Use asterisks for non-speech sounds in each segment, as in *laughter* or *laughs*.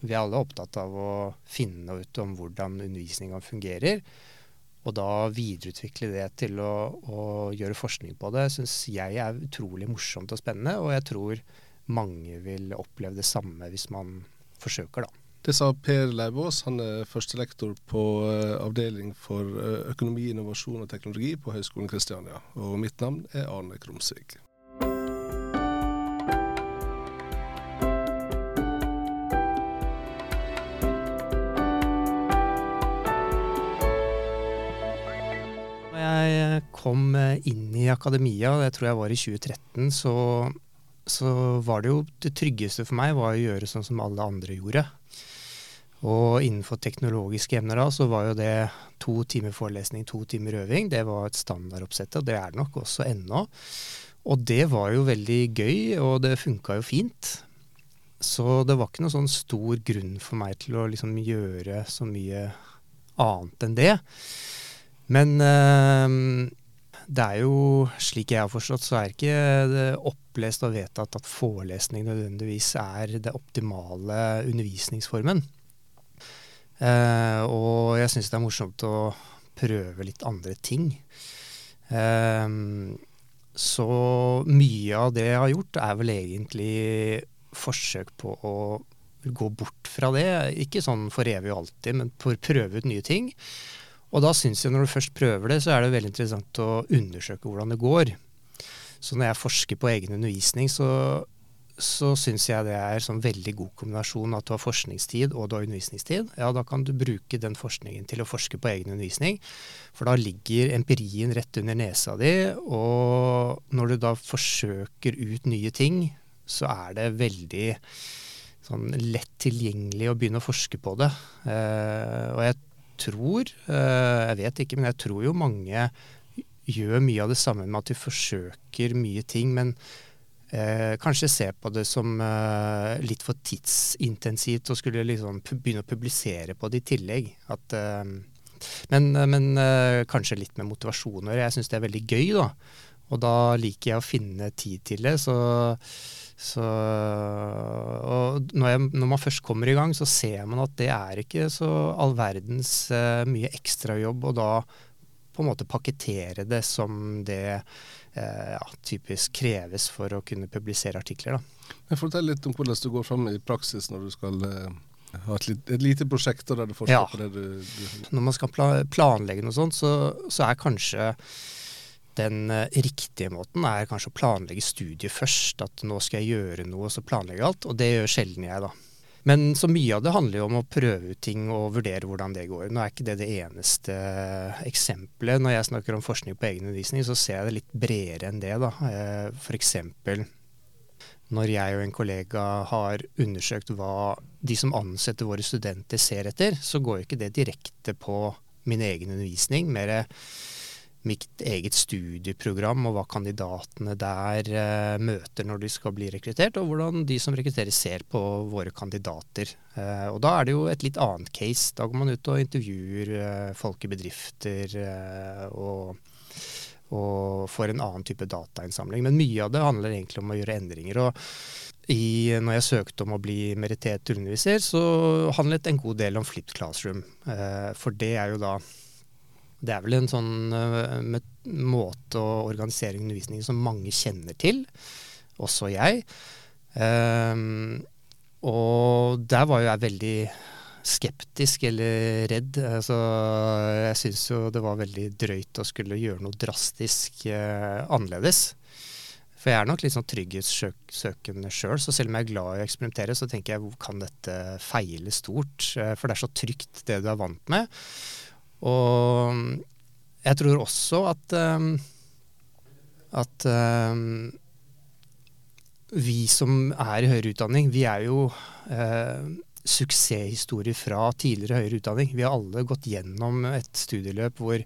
vi er alle opptatt av å finne ut om hvordan undervisninga fungerer. Og da videreutvikle det til å, å gjøre forskning på det, syns jeg er utrolig morsomt og spennende. Og jeg tror mange vil oppleve det samme hvis man forsøker, da. Det sa Per Leivås, han er førstelektor på uh, avdeling for uh, økonomi, innovasjon og teknologi på Høgskolen Kristiania. Og mitt navn er Arne Krumsvik. Inn i akademia, det tror jeg var i 2013, så, så var det jo det tryggeste for meg var å gjøre sånn som alle andre gjorde. Og innenfor teknologiske emner da, så var jo det to timer forelesning, to timer øving. Det var et standardoppsett, og det er det nok også ennå. Og det var jo veldig gøy, og det funka jo fint. Så det var ikke noen sånn stor grunn for meg til å liksom gjøre så mye annet enn det. Men øh, det er jo, slik jeg har forstått, så er ikke det opplest og vedtatt at forelesning nødvendigvis er det optimale undervisningsformen. Eh, og jeg syns det er morsomt å prøve litt andre ting. Eh, så mye av det jeg har gjort, er vel egentlig forsøk på å gå bort fra det. Ikke sånn for evig og alltid, men for å prøve ut nye ting. Og da syns jeg når du først prøver det, så er det veldig interessant å undersøke hvordan det går. Så når jeg forsker på egen undervisning, så, så syns jeg det er sånn veldig god kombinasjon at du har forskningstid og du har undervisningstid. Ja, da kan du bruke den forskningen til å forske på egen undervisning. For da ligger empirien rett under nesa di, og når du da forsøker ut nye ting, så er det veldig sånn lett tilgjengelig å begynne å forske på det. Eh, og jeg tror, eh, jeg vet ikke, men jeg tror jo mange gjør mye av det samme med at de forsøker mye ting, men eh, kanskje ser på det som eh, litt for tidsintensivt og skulle liksom begynne å publisere på det i tillegg. At, eh, men, men eh, kanskje litt med motivasjoner. Jeg syns det er veldig gøy, da. Og da liker jeg å finne tid til det. så så, og når, jeg, når, man først kommer i gang, så ser man at det er ikke så all verdens uh, mye ekstrajobb å da på en måte pakkettere det som det uh, ja, typisk kreves for å kunne publisere artikler. Da. Fortell litt om hvordan du går fram i praksis når du skal uh, ha et, lit, et, lite prosjekt der du forsker ja. på det du, du Når man skal planlegge noe sånt, så, så er kanskje den eh, riktige måten er kanskje å planlegge studiet først. At nå skal jeg gjøre noe, og så planlegge alt. Og det gjør sjelden jeg, da. Men så mye av det handler jo om å prøve ut ting og vurdere hvordan det går. Nå er ikke det det eneste eh, eksempelet. Når jeg snakker om forskning på egen undervisning, så ser jeg det litt bredere enn det. da. Eh, F.eks. når jeg og en kollega har undersøkt hva de som ansetter våre studenter ser etter, så går jo ikke det direkte på min egen undervisning. mer mitt eget studieprogram og hva kandidatene der uh, møter når de skal bli rekruttert, og hvordan de som rekrutterer ser på våre kandidater. Uh, og Da er det jo et litt annet case. Da går man ut og intervjuer uh, folk i bedrifter og, og, får en annen type datainnsamling. Men mye av det handler egentlig om å gjøre endringer. og i, når jeg søkte om å bli merittert underviser, så handlet en god del om flipped classroom. for det er jo da det er vel en sånn uh, måte å organisere undervisningen som mange kjenner til, også jeg. Um, og der var jo jeg veldig skeptisk eller redd. Altså, jeg syns jo det var veldig drøyt å skulle gjøre noe drastisk uh, annerledes. For jeg er nok litt sånn trygghetssøkende sjøl, så selv om jeg er glad i å eksperimentere, så tenker jeg kan dette feile stort? Uh, for det er så trygt, det du er vant med. Og jeg tror også at um, at um, vi som er i høyere utdanning, vi er jo uh, suksesshistorier fra tidligere høyere utdanning. Vi har alle gått gjennom et studieløp hvor,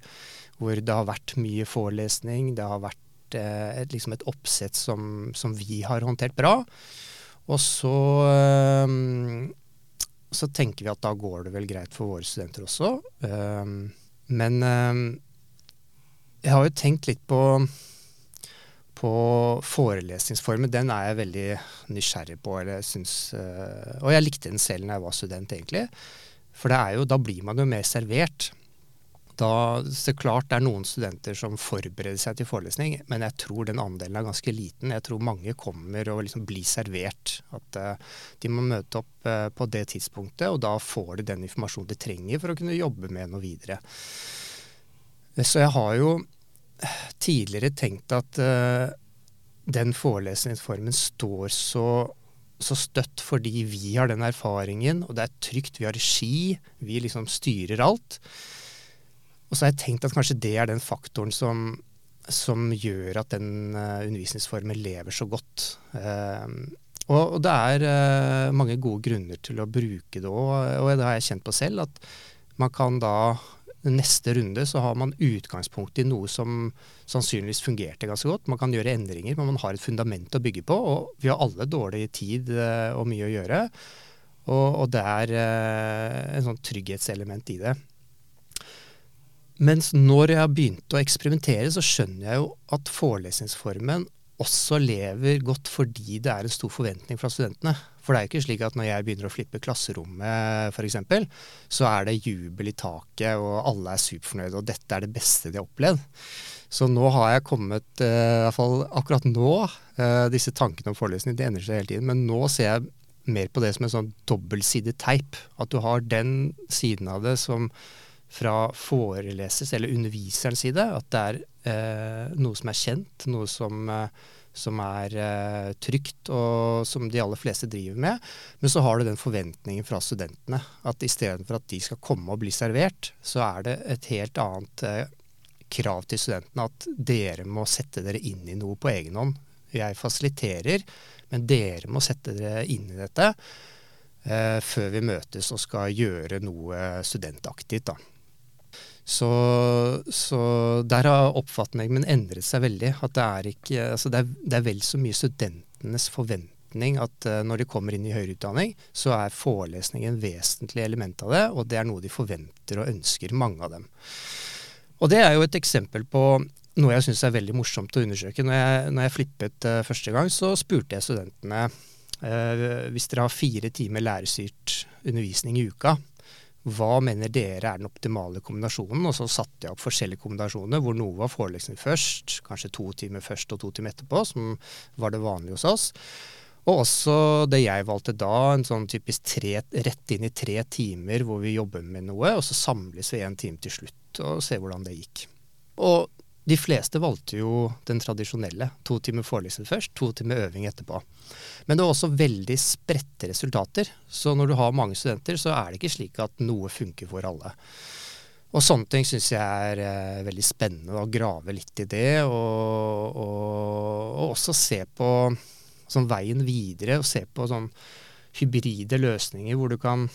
hvor det har vært mye forelesning, det har vært uh, et, liksom et oppsett som, som, vi har håndtert bra. Og så um, så tenker vi at da går det vel greit for våre studenter også. Um, men um, jeg har jo tenkt litt på, på forelesningsformen, den er jeg veldig nysgjerrig på. Eller synes, øh, og jeg likte den selv når jeg var student, egentlig. For jo, da blir man jo mer servert. Da, så klart det er noen studenter som forbereder seg til forelesning, men jeg tror den andelen er ganske liten. Jeg tror mange kommer og liksom blir servert. At uh, de må møte opp uh, på det tidspunktet, og da får de den informasjonen de trenger for å kunne jobbe med noe videre. Så jeg har jo tidligere tenkt at uh, den forelesningsformen står så, så støtt fordi vi har den erfaringen, og det er trygt, vi har regi, vi liksom styrer alt. Og så har jeg tenkt at kanskje det er den faktoren som, som gjør at den uh, undervisningsformen lever så godt. Uh, og, det er uh, mange gode grunner til å bruke det òg, og det har jeg kjent på selv. At man kan da Neste runde så har man utgangspunkt i noe som sannsynligvis fungerte ganske godt. Man kan gjøre endringer, men man har et fundament å bygge på. Og vi har alle dårlig tid og mye å gjøre. Og, og det er en sånn trygghetselement i det. Mens når jeg har begynt å eksperimentere, så skjønner jeg jo at forelesningsformen også lever godt fordi det er en stor forventning fra studentene. For det er jo ikke slik at når jeg begynner å flippe klasserommet f.eks., så er det jubel i taket, og alle er superfornøyde, og dette er det beste de har opplevd. Så nå har jeg kommet, uh, i hvert fall akkurat nå, uh, disse tankene om forelesning, det endrer seg hele tiden, men nå ser jeg mer på det som en sånn dobbeltsidig teip. At du har den siden av det som fra forelesers eller underviserens side. At det er eh, noe som er kjent, noe som, eh, som er eh, trygt, og som de aller fleste driver med. Men så har du den forventningen fra studentene. At istedenfor at de skal komme og bli servert, så er det et helt annet eh, krav til studentene at dere må sette dere inn i noe på egen hånd. Jeg fasiliterer, men dere må sette dere inn i dette. Eh, før vi møtes og skal gjøre noe studentaktivt. Da. Så, så, der har oppfatningen min endret seg veldig. At det er, ikke, altså det er, det er vel så mye studentenes forventning at uh, når de kommer inn i høyere utdanning, så er forelesning en vesentlig element av det, og det er noe de forventer og ønsker, mange av dem. Og det er jo et eksempel på noe jeg syns er veldig morsomt å undersøke. Når jeg, når jeg flippet uh, første gang, så spurte jeg studentene uh, hvis dere har fire timer lærerstyrt undervisning i uka, hva mener dere er den optimale kombinasjonen? Og så satte jeg opp forskjellige kombinasjoner hvor noe var forelesning først, kanskje to timer først og to timer etterpå, som var det vanlige hos oss. Og også det jeg valgte da, en sånn typisk tre, rett inn i tre timer hvor vi jobber med noe, og så samles vi en time til slutt og ser hvordan det gikk. Og de fleste valgte jo den tradisjonelle. To timer forelesning først, to timer øving etterpå. Men det var også veldig spredte resultater. Så når du har mange studenter, så er det ikke slik at noe funker for alle. Og sånne ting syns jeg er eh, veldig spennende, å grave litt i det. Og, og, og også se på sånn, veien videre, og se på sånn hybride løsninger hvor du kan,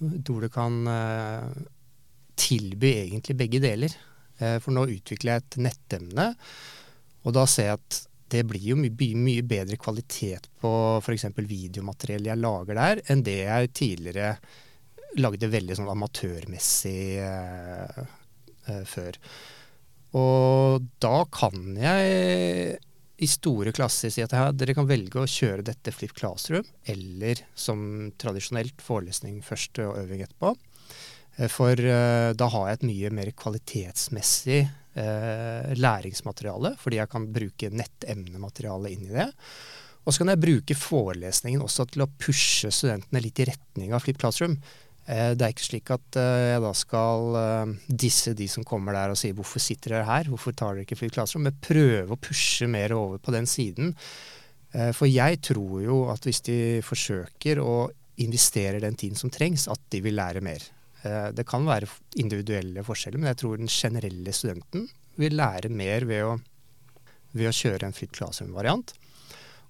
hvor du kan eh, tilby egentlig begge deler. Eh, for nå utvikler jeg et nettemne, og da ser jeg at det blir jo mye, mye bedre kvalitet på f.eks. videomateriell jeg lager der, enn det jeg tidligere lagde veldig sånn amatørmessig eh, eh, før. Og da kan jeg i store klasser si at ja, dere kan velge å kjøre dette Flip Classroom, eller som tradisjonelt forelesning først og øving etterpå. Eh, for uh, da har jeg et mye mer kvalitetsmessig uh, læringsmateriale, fordi jeg kan bruke nettemnemateriale inn i det. Og så kan jeg bruke forelesningen også til å pushe studentene litt i retning av Flip Classroom. Det er ikke slik at jeg da skal disse de som kommer der og sier 'hvorfor sitter dere her', 'hvorfor tar dere ikke Flip Classroom', men prøve å pushe mer over på den siden. For jeg tror jo at hvis de forsøker å investere den tiden som trengs, at de vil lære mer. Eh, det kan være individuelle forskjeller, men jeg tror den generelle studenten vil lære mer ved å, ved å kjøre en Flip Classroom-variant.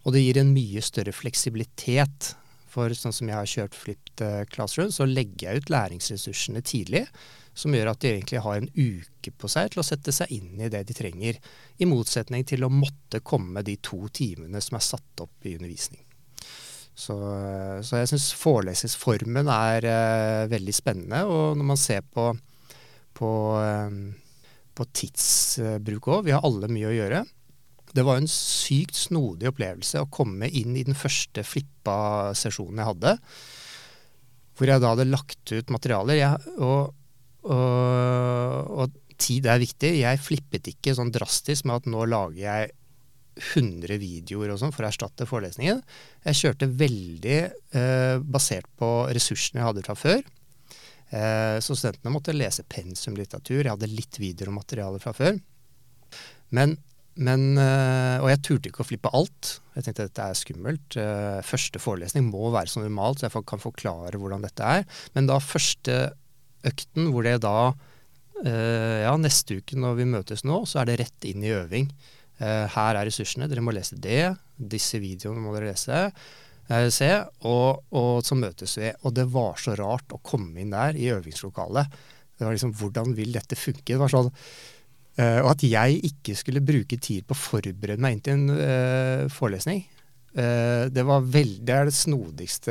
Og det gir en mye større fleksibilitet. For sånn som jeg har kjørt Flipped eh, Classroom, så legger jeg ut læringsressursene tidlig. Som gjør at de egentlig har en uke på seg til å sette seg inn i det de trenger. I motsetning til å måtte komme de to timene som er satt opp i undervisning. Så, så jeg syns forelesningsformen er uh, veldig spennende. Og når man ser på, på, um, på tidsbruk òg, vi har alle mye å gjøre. det var en sykt snodig opplevelse å komme inn i den første flippa-sesjonen jeg hadde. Hvor jeg da hadde lagt ut materialer. Jeg, og, og, og, tid er viktig. Jeg flippet ikke sånn drastisk med at nå lager jeg 100 videoer og sånn for å erstatte forelesningen. Jeg kjørte veldig eh, basert på ressursene jeg hadde fra før. Eh, så studentene måtte lese pensumlitteratur. Jeg hadde litt videoer og materiale fra før. Men men, eh, og jeg turte ikke å flippe alt. Jeg tenkte dette er skummelt. Uh, første forelesning må være som normalt, så jeg kan forklare hvordan dette er. Men da første økten, hvor det da uh, Ja, neste uke når vi møtes nå, så er det rett inn i øving. Uh, her er ressursene, dere må lese det. Disse videoene må dere lese. se, og, og, så møtes vi. Og det var så rart å komme inn der i øvingslokalet. Det var liksom Hvordan vil dette funke? Det var sånn Uh, og at jeg ikke skulle bruke tid på å forberede meg inn til en forelesning. Det var veldig, det er det snodigste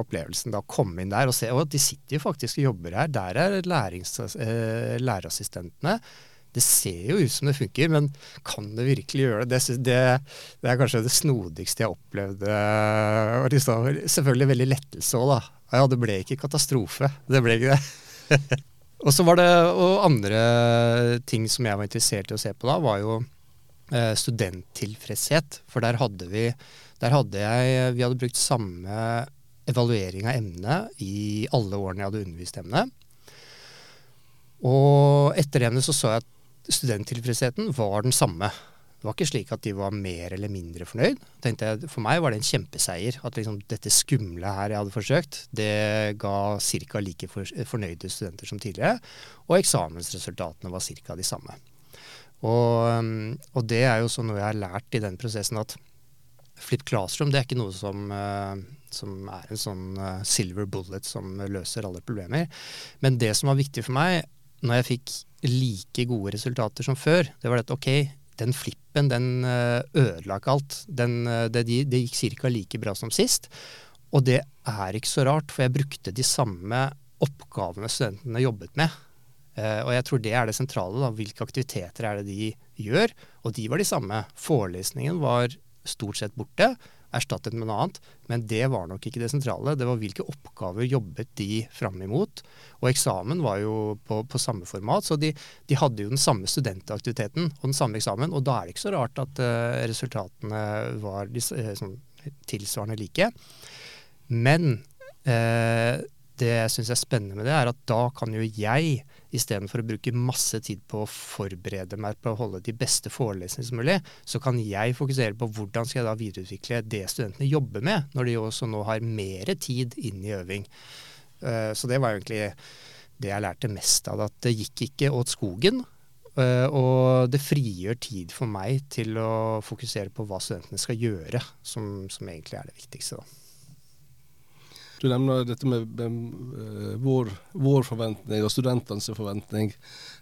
opplevelsen. da Å komme inn der og se Og de sitter jo faktisk og jobber her. Der er lærerassistentene. Det ser jo ut som det funker, men kan det virkelig gjøre det? Det, det, det er kanskje det snodigste jeg opplevde. Og selvfølgelig veldig lettelse òg, da. Ja, det ble ikke katastrofe. Det ble ikke det. *laughs* Og så var det og andre ting som jeg var interessert i å se på da, var jo eh, studenttilfredshet. For der hadde vi der hadde jeg Vi hadde brukt samme evaluering av emnet i alle årene jeg hadde undervist emnet. Og etter emnet så så jeg at studenttilfredsheten var den samme. Det var ikke slik at de var mer eller mindre fornøyd. Jeg, for meg var det en kjempeseier. At liksom dette skumle her jeg hadde forsøkt, det ga ca. like for, fornøyde studenter som tidligere. Og eksamensresultatene var ca. de samme. Og, og, det er jo så noe jeg har lært i den prosessen at Flip Classroom det er ikke noe som, uh, som er en sånn uh, silver bullet som løser alle problemer. Men det som var viktig for meg når jeg fikk like gode resultater som før, det var at ok, den flippen, den eh, ødela ikke alt. Den, eh, det, det, gikk ca. like bra som sist. Og det er ikke så rart, for jeg brukte de samme oppgavene studentene jobbet med. Eh, og jeg tror det er det sentrale. da, Hvilke aktiviteter er det de gjør? Og de var de samme. Forelesningen var stort sett borte erstattet med noe annet. Men det var nok ikke det sentrale. Det var hvilke oppgaver jobbet de fram imot. Og eksamen var jo på, på samme format, så de, de, hadde jo den samme studentaktiviteten og den samme eksamen. Og da er det ikke så rart at uh, resultatene var uh, sånn, tilsvarende like. Men uh, det jeg er spennende med det, er at da kan jo jeg istedenfor å bruke masse tid på å forberede meg på å holde de beste forelesningene som mulig, så kan jeg fokusere på hvordan skal jeg da videreutvikle det studentene jobber med, når de også nå har mer tid inn i øving. Uh, så det var egentlig det jeg lærte mest av det. At det gikk ikke åt skogen. Uh, og det frigjør tid for meg til å fokusere på hva studentene skal gjøre, som, som egentlig er det viktigste. da. Du nevner dette med, med uh, vår, vår, forventning og studentenes forventning.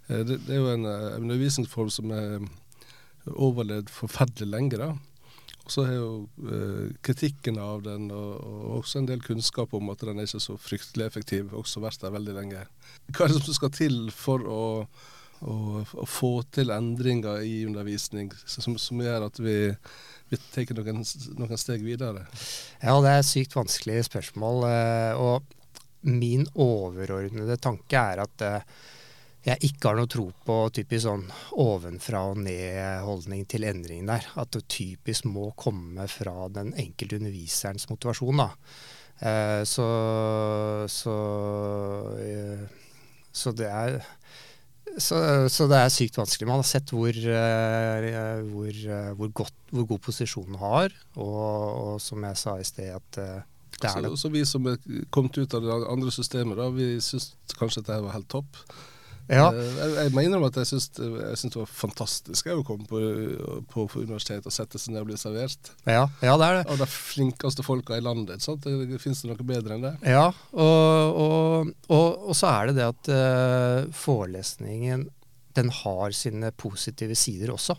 Uh, det, det, er jo en, uh, en undervisningsform som er overlevd forferdelig lenge. da. Og så har jo kritikken av den og, og, også en del kunnskap om at den er ikke så fryktelig effektiv, også vært der veldig lenge. Hva er det som skal til for å, å, å få til endringer i undervisning som, som gjør at vi vi tar noen, noen, steg videre? Ja, det er sykt vanskelig spørsmål. Eh, og min overordnede tanke er at eh, jeg ikke har noe tro på typisk sånn ovenfra og ned-holdning til endring der. At det typisk må komme fra den enkelte underviserens motivasjon. da. Eh, så, så, så det er så, så, det er sykt vanskelig. Man har sett hvor, uh, hvor, uh, hvor, godt, hvor god posisjon den har, og, og, som jeg sa i sted, at uh, det er det. Så, så vi som er kommet ut av det andre systemet, da, vi syns kanskje at det var helt topp. Ja. Eh, jeg, må innrømme at jeg syns, det var fantastisk å komme på, på, på universitetet og sette seg ned og bli servert. Ja, ja det er det. Av de flinkeste folka i landet. Sant? Det, Fins det noe bedre enn det? Ja, og, og, og, og så er det det at uh, forelesningen den har sine positive sider også.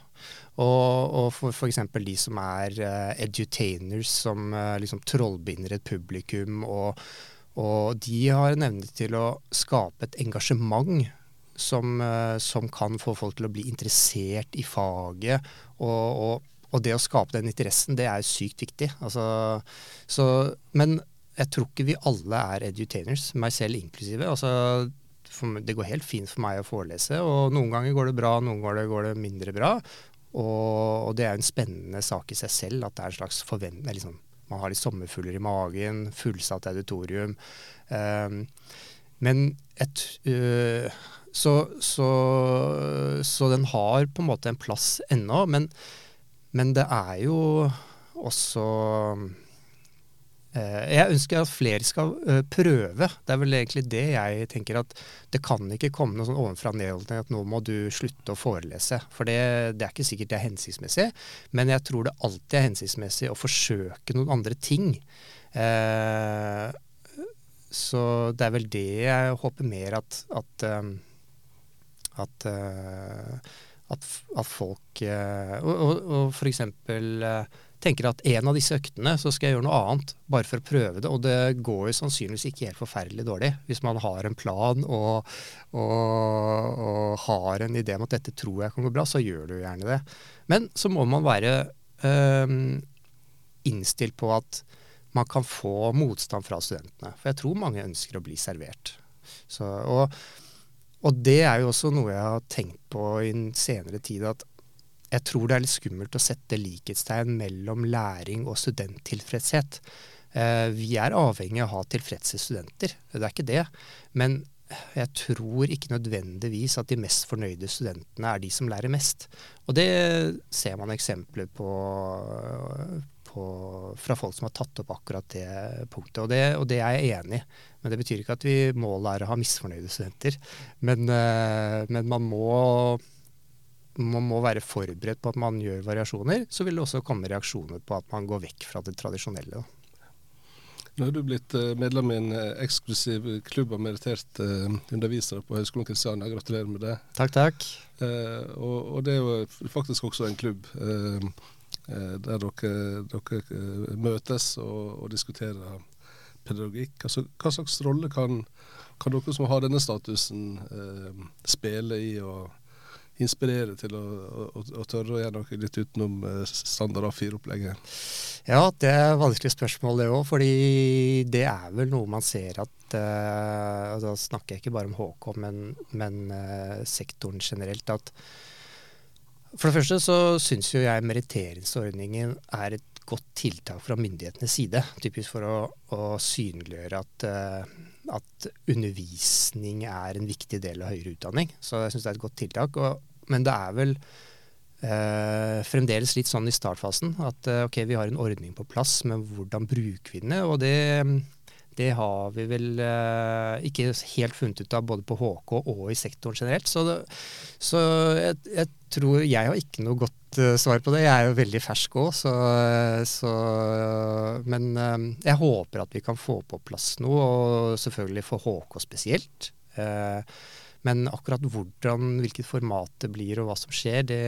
Og, og for f.eks. de som er uh, edutainers, som uh, liksom trollbinder et publikum. Og, og de har en evne til å skape et engasjement som, eh, som, kan få folk til å bli interessert i faget. Og, og, og, det å skape den interessen, det er sykt viktig. Altså, så, men jeg tror ikke vi alle er edutainers, meg selv inklusive. Altså, det går helt fint for meg å forelese, og noen ganger går det bra, noen ganger går det mindre bra. Og, og det er en spennende sak i seg selv at det er en slags forventning liksom, Man har litt sommerfugler i magen, fullsatt auditorium. Um, men et uh, så, så, så, den har på en måte en plass ennå. Men, men det er jo også Eh, jeg ønsker at flere skal eh, prøve. Det er vel egentlig det jeg tenker at det kan ikke komme noe sånn ovenfra nedholdning at nå må du slutte å forelese. For det, det, er ikke sikkert det er hensiktsmessig, men jeg tror det alltid er hensiktsmessig å forsøke noen andre ting. Eh, så det er vel det jeg håper mer at at, um, at, uh, at, at folk uh, Og, og, og eksempel uh, tenker at en av disse øktene så skal jeg gjøre noe annet, bare for å prøve det. Og det går jo sannsynligvis ikke helt forferdelig dårlig. Hvis man har en plan og, og, og har en idé om at dette tror jeg kan gå bra, så gjør du gjerne det. Men så må man være øh, innstilt på at man kan få motstand fra studentene. For jeg tror mange ønsker å bli servert. Så, og, og det er jo også noe jeg har tenkt på i en senere tid. at jeg tror det er litt skummelt å sette likhetstegn mellom læring og studenttilfredshet. Eh, vi er avhengig av å ha tilfredse studenter, det er ikke det. Men jeg tror ikke nødvendigvis at de mest fornøyde studentene er de som lærer mest. Og det ser man eksempler på, på fra folk som har tatt opp akkurat det punktet. Og det, og det er jeg enig i. Men det betyr ikke at vi målet er å ha misfornøyde studenter. Men, eh, men man må man må være forberedt på at man gjør variasjoner, så vil det også komme reaksjoner på at man går vekk fra det tradisjonelle. Nå har du blitt eh, medlem i en eh, eksklusiv klubb av meritterte undervisere på Høgskolen Kristiania. Gratulerer med det. Takk, takk. Eh, og, og, det er jo faktisk også en klubb eh, der dere, dere møtes og, og, diskuterer pedagogikk. Altså, hva slags rolle kan, kan dere som har denne statusen eh, spille i å inspirere til å, å, å, tørre å gjøre noe litt utenom eh, standard A4-opplegget? Ja, det er et vanskelig spørsmål det òg. fordi det er vel noe man ser at og Da snakker jeg ikke bare om HK, men, men eh, sektoren generelt. at For det første så syns jo jeg meritteringsordningen er et godt tiltak fra myndighetenes side. Typisk for å, å synliggjøre at uh, at undervisning er en viktig del av høyere utdanning. Så jeg syns det er et godt tiltak. Og, men det er vel eh, fremdeles litt sånn i startfasen at eh, ok, vi har en ordning på plass, men hvordan bruker vi den? Og det, det har vi vel eh, ikke helt funnet ut av både på HK og i sektoren generelt. Så, det, så jeg, jeg, tror jeg har ikke noe godt uh, svar på det. Jeg er jo veldig fersk òg, så, så, Men uh, jeg håper at vi kan få på plass noe, og selvfølgelig for HK spesielt. Uh, men akkurat hvordan, hvilket format det blir og hva som skjer, det,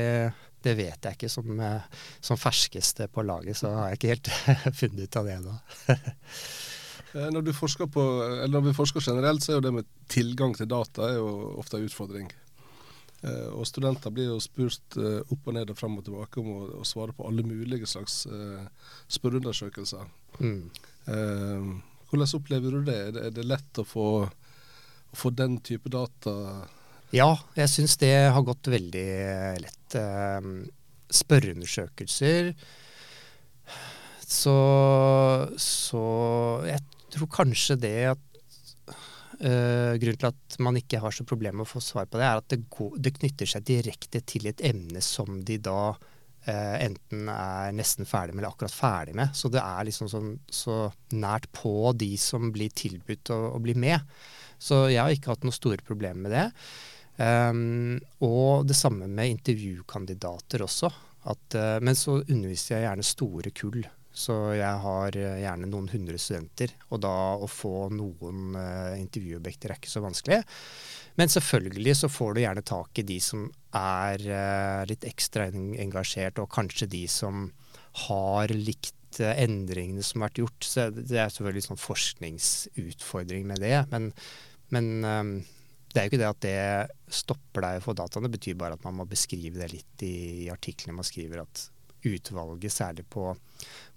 det vet jeg ikke. Som, som ferskeste på laget så har jeg ikke helt *laughs* funnet ut av det ennå. *laughs* Eh, når, på, når, vi forsker generelt, så er jo det med tilgang til data ofte en utfordring. Eh, og studenter blir jo spurt eh, opp og ned og frem og tilbake om å, å svare på alle mulige slags spørreundersøkelser. Mm. hvordan opplever du det? Er det lett å få, å få den type data? Ja, jeg syns det har gått veldig lett. Spørreundersøkelser så, så jeg tror kanskje det at Uh, grunnen til at man ikke har så problemer med å få svar på det, er at det, går, det knytter seg direkte til et emne som de da uh, enten er nesten ferdig med eller akkurat ferdig med. Så det er liksom sånn, så nært på de som blir tilbudt å, å, bli med. Så jeg har ikke hatt noen store problemer med det. Um, og det samme med intervjukandidater også. At, uh, men så underviser jeg gjerne store kull. Så jeg har eh, gjerne noen hundre studenter, og da å få noen uh, intervjuobjekter er ikke så vanskelig. Men selvfølgelig så får du gjerne tak i de som er uh, litt ekstra engasjert, og kanskje de som har likt endringene som har vært gjort. Så det er selvfølgelig sånn forskningsutfordring med det. Men, men um, det er jo ikke det at det stopper deg å få dataene, det betyr bare at man må beskrive det litt i artiklene man skriver. At utvalget, særlig på,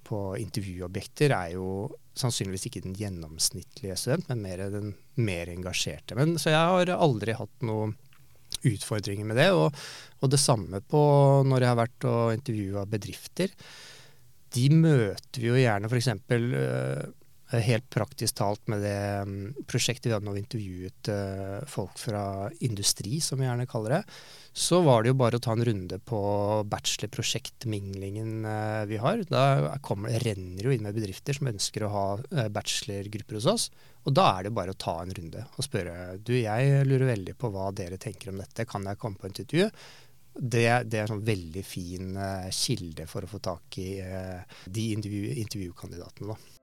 på intervjuobjekter, er jo sannsynligvis ikke den gjennomsnittlige student, men mer den mer engasjerte. Men, så jeg har aldri hatt noen utfordringer med det. Og, og det samme på når jeg har vært og intervjua bedrifter. De møter vi jo gjerne f.eks. Eh, helt praktisk talt med det um, prosjektet vi hadde nå intervjuet uh, folk fra industri, som vi gjerne kaller det, så var det jo bare å ta en runde på bachelorprosjektminglingen uh, vi har. Da kommer, renner jo inn med bedrifter som ønsker å ha bachelorgrupper hos oss. Og da er det bare å ta en runde og spørre du, jeg lurer veldig på hva dere tenker om dette, kan jeg komme på et intervju? Det, det, er en sånn veldig fin kilde for å få tak i de intervju, intervjukandidatene. da.